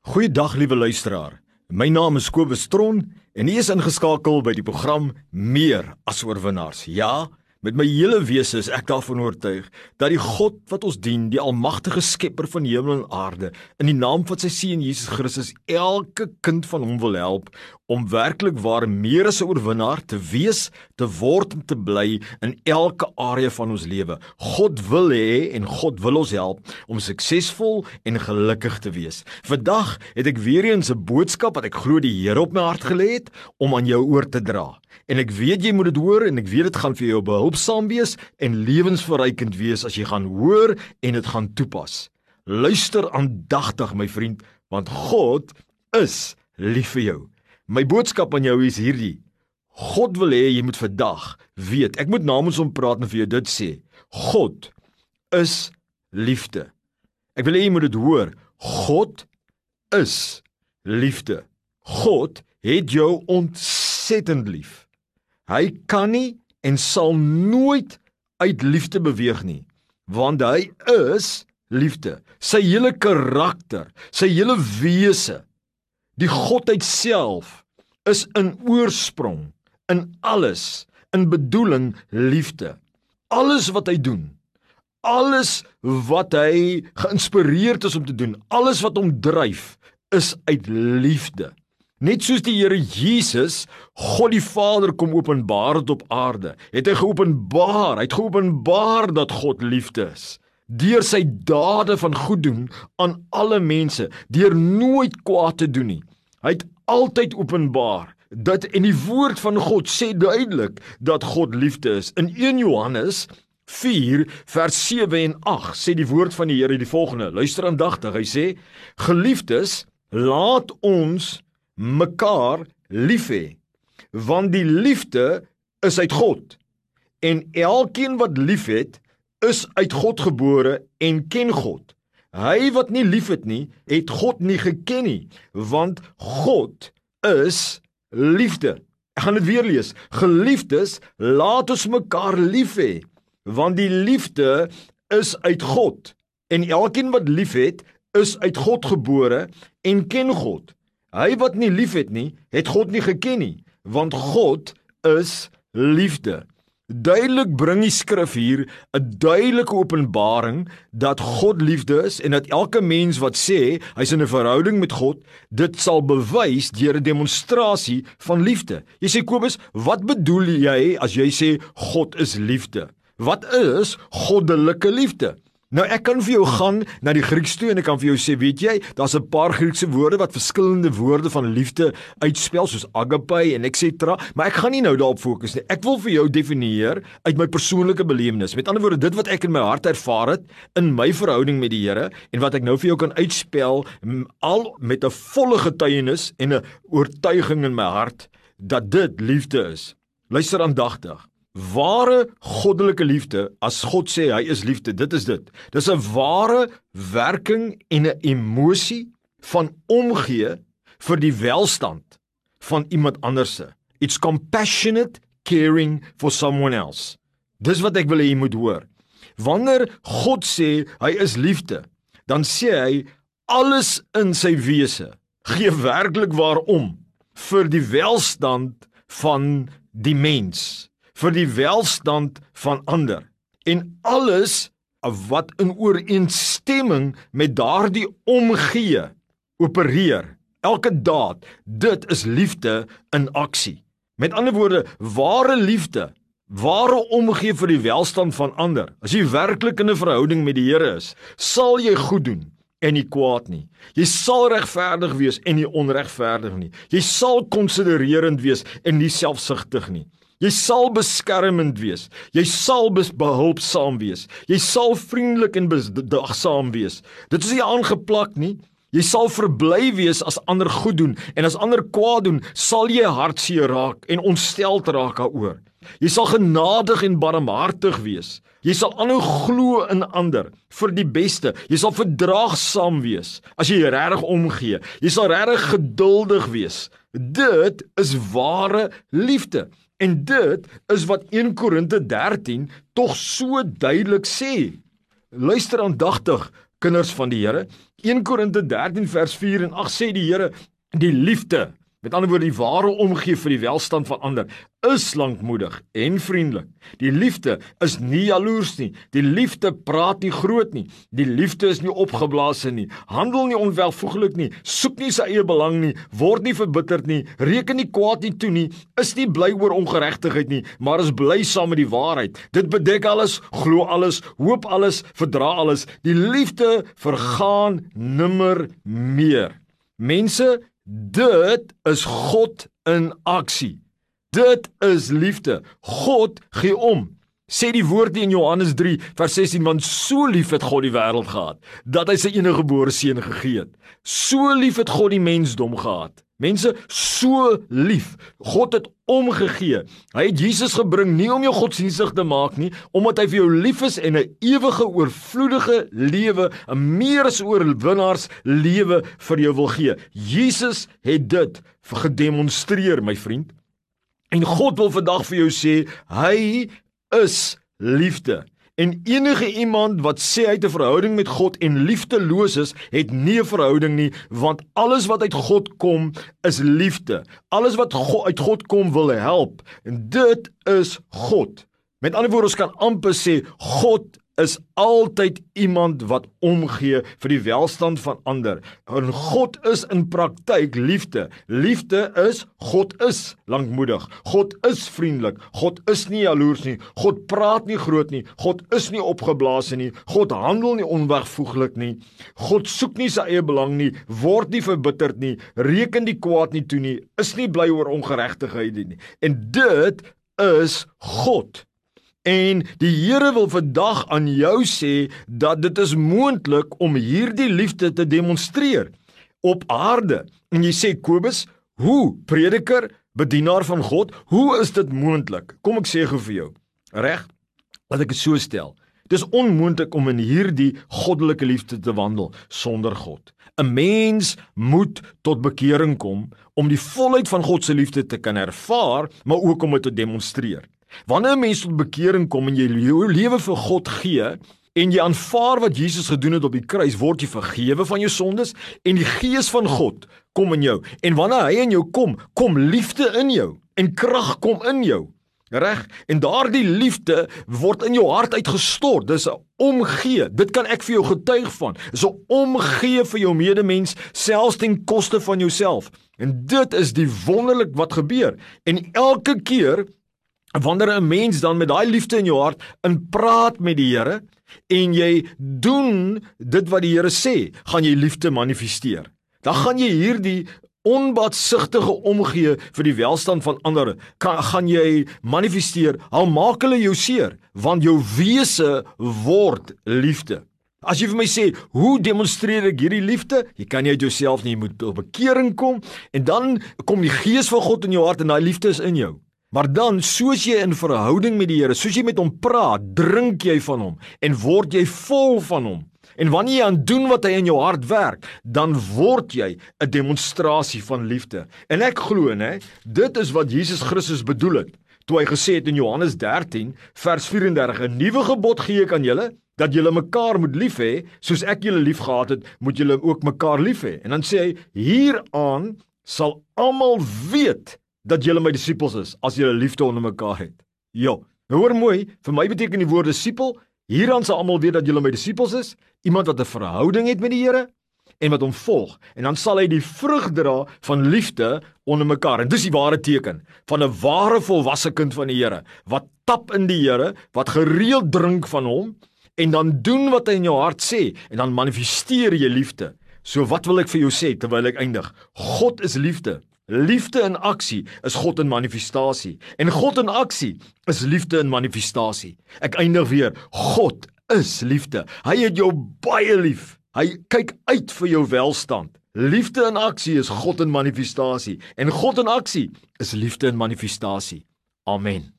Goeiedag liewe luisteraar. My naam is Kobus Tron en u is ingeskakel by die program Meer as oorwinnaars. Ja, met my hele wese is ek daarvan oortuig dat die God wat ons dien, die almagtige skepper van hemel en aarde, in die naam van sy seun Jesus Christus elke kind van hom wil help om werklik waar meer as 'n oorwinnaar te wees, te word en te bly in elke area van ons lewe. God wil hê en God wil ons help om suksesvol en gelukkig te wees. Vandag het ek weer eens 'n boodskap wat ek glo die Here op my hart gelê het om aan jou oor te dra. En ek weet jy moet dit hoor en ek weet dit gaan vir jou behulpsaam wees en lewensverrykend wees as jy gaan hoor en dit gaan toepas. Luister aandagtig my vriend, want God is lief vir jou. My boodskap aan jou is hierdie. God wil hê jy moet vandag weet. Ek moet namens hom praat en vir jou dit sê. God is liefde. Ek wil hê jy moet dit hoor. God is liefde. God het jou ontsettend lief. Hy kan nie en sal nooit uit liefde beweeg nie, want hy is liefde. Sy hele karakter, sy hele wese Die godheid self is in oorsprong in alles in bedoeling liefde. Alles wat hy doen, alles wat hy geïnspireerd is om te doen, alles wat hom dryf is uit liefde. Net soos die Here Jesus God die Vader kom openbaar het op aarde, het hy geopenbaar, hy het geopenbaar dat God liefde is deur sy dade van goed doen aan alle mense, deur nooit kwaad te doen nie. Hy het altyd openbaar dat en die woord van God sê duidelik dat God liefde is. In 1 Johannes 4 vers 7 en 8 sê die woord van die Here die volgende. Luister aandagtig. Hy sê: "Geliefdes, laat ons mekaar lief hê, want die liefde is uit God. En elkeen wat liefhet, is uit God gebore en ken God." Hy wat nie liefhet nie, het God nie geken nie, want God is liefde. Ek gaan dit weer lees. Geliefdes, laat ons mekaar lief hê, want die liefde is uit God. En elkeen wat liefhet, is uit God gebore en ken God. Hy wat nie liefhet nie, het God nie geken nie, want God is liefde. Duidelik bring die skrif hier 'n duidelike openbaring dat God liefde is en dat elke mens wat sê hy's in 'n verhouding met God, dit sal bewys deur 'n demonstrasie van liefde. Jy sê Kobus, wat bedoel jy as jy sê God is liefde? Wat is goddelike liefde? Nou ek kan vir jou gaan na die Grieks toe en ek kan vir jou sê, weet jy, daar's 'n paar Griekse woorde wat verskillende woorde van liefde uitspel soos agape en etc, maar ek gaan nie nou daarop fokus nie. Ek wil vir jou definieer uit my persoonlike belewenis. Met ander woorde, dit wat ek in my hart ervaar het in my verhouding met die Here en wat ek nou vir jou kan uitspel al met 'n volle getuienis en 'n oortuiging in my hart dat dit liefde is. Luister aandagtig. Ware goddelike liefde, as God sê hy is liefde, dit is dit. Dis 'n ware werking en 'n emosie van omgee vir die welstand van iemand anders se. It's compassionate caring for someone else. Dis wat ek wil hê jy moet hoor. Wanneer God sê hy is liefde, dan sê hy alles in sy wese gee werklik waarom vir die welstand van die mens vir die welstand van ander en alles wat in ooreenstemming met daardie omgee opereer. Elke daad dit is liefde in aksie. Met ander woorde ware liefde ware omgee vir die welstand van ander. As jy werklik in 'n verhouding met die Here is sal jy goed doen en nie kwaad nie. Jy sal regverdig wees en nie onregverdig nie. Jy sal konsidererend wees en nie selfsugtig nie Jy sal beskermend wees. Jy sal behulpsaam wees. Jy sal vriendelik en bedagsaam wees. Dit is nie aangeplak nie. Jy sal verbly wees as ander goed doen en as ander kwaad doen, sal jy hartseer raak en ontsteld raak daaroor. Jy sal genadig en barmhartig wees. Jy sal aanhou glo in ander vir die beste. Jy sal verdraagsaam wees as jy regtig omgee. Jy sal regtig geduldig wees. Dit is ware liefde. En dit is wat 1 Korinte 13 tog so duidelik sê. Luister aandagtig, kinders van die Here. 1 Korinte 13 vers 4 en 8 sê die Here die liefde Met ander woorde, die ware omgee vir die welstand van ander is lankmoedig en vriendelik. Die liefde is nie jaloers nie. Die liefde praat nie groot nie. Die liefde is nie opgeblaase nie. Handel nie onwelvoeglik nie. Soek nie sy eie belang nie. Word nie verbitterd nie. Reken nie kwaad nie toe nie. Is nie bly oor ongeregtigheid nie, maar is bly saam met die waarheid. Dit bedek alles, glo alles, hoop alles, verdra alles. Die liefde vergaan nimmer meer. Mense Dit is God in aksie. Dit is liefde. God gee om. Sê die woord in Johannes 3 vers 16 want so lief het God die wêreld gehad dat hy sy enige gebore seun gegee het. So lief het God die mensdom gehad Mense so lief. God het omgegee. Hy het Jesus gebring nie om jou godsdienstig te maak nie, omdat hy vir jou lief is en 'n ewige oorvloedige lewe, 'n meer as oorwinnaars lewe vir jou wil gee. Jesus het dit gedemonstreer, my vriend. En God wil vandag vir jou sê, hy is liefde. En enige iemand wat sê hy het 'n verhouding met God en liefdeloos is, het nie 'n verhouding nie, want alles wat uit God kom is liefde. Alles wat God, uit God kom wil help. En dit is God. Met ander woorde, ons kan amper sê God is altyd iemand wat omgee vir die welstand van ander. En God is in praktyk liefde. Liefde is God is lankmoedig. God is vriendelik. God is nie jaloers nie. God praat nie groot nie. God is nie opgeblaas nie. God handel nie onwegvoeglik nie. God soek nie sy eie belang nie, word nie verbitterd nie, reken die kwaad nie toe nie, is nie bly oor ongeregtigheid nie. En dit is God. En die Here wil vandag aan jou sê dat dit is moontlik om hierdie liefde te demonstreer op aarde. En jy sê Kobus, hoe prediker, bedienaar van God, hoe is dit moontlik? Kom ek sê gou vir jou. Reg? Laat ek dit so stel. Dis onmoontlik om in hierdie goddelike liefde te wandel sonder God. 'n Mens moet tot bekering kom om die volheid van God se liefde te kan ervaar, maar ook om dit te demonstreer. Wanneer 'n mens tot bekering kom en jy jou lewe vir God gee en jy aanvaar wat Jesus gedoen het op die kruis, word jy vergewe van jou sondes en die gees van God kom in jou. En wanneer hy in jou kom, kom liefde in jou en krag kom in jou. Reg? En daardie liefde word in jou hart uitgestort. Dis 'n omgee. Dit kan ek vir jou getuig van. Dis 'n omgee vir jou medemens selfs ten koste van jouself. En dit is die wonderlik wat gebeur. En elke keer Wanneer 'n mens dan met daai liefde in jou hart in praat met die Here en jy doen dit wat die Here sê, gaan jy liefde manifesteer. Dan gaan jy hierdie onbaatsigtige omgee vir die welstand van ander kan gaan jy manifesteer. Al maak hulle jou seer want jou wese word liefde. As jy vir my sê hoe demonstreer ek hierdie liefde? Jy kan nie uit jouself nie jy moet op bekering kom en dan kom die gees van God in jou hart en daai liefde is in jou Maar dan, soos jy in verhouding met die Here, soos jy met hom praat, drink jy van hom en word jy vol van hom. En wanneer jy aan doen wat hy in jou hart werk, dan word jy 'n demonstrasie van liefde. En ek glo, né, dit is wat Jesus Christus bedoel het toe hy gesê het in Johannes 13 vers 34: "’n Nuwe gebod gee ek aan julle, dat julle mekaar moet lief hê, soos ek julle liefgehad het, moet julle ook mekaar lief hê." En dan sê hy: "Hieraan sal almal weet dat julle my disippels is as julle liefde onder mekaar het. Ja, hoor mooi, vir my beteken die woord disipel hieraan sal almal weet dat julle my disippels is, iemand wat 'n verhouding het met die Here en wat hom volg. En dan sal hy die vrug dra van liefde onder mekaar. En dis die ware teken van 'n ware volwasse kind van die Here wat tap in die Here wat gereeld drink van hom en dan doen wat hy in jou hart sê en dan manifesteer jy liefde. So wat wil ek vir jou sê terwyl ek eindig? God is liefde Liefde in aksie is God in manifestasie en God in aksie is liefde in manifestasie. Ek eindig weer. God is liefde. Hy het jou baie lief. Hy kyk uit vir jou welstand. Liefde in aksie is God in manifestasie en God in aksie is liefde in manifestasie. Amen.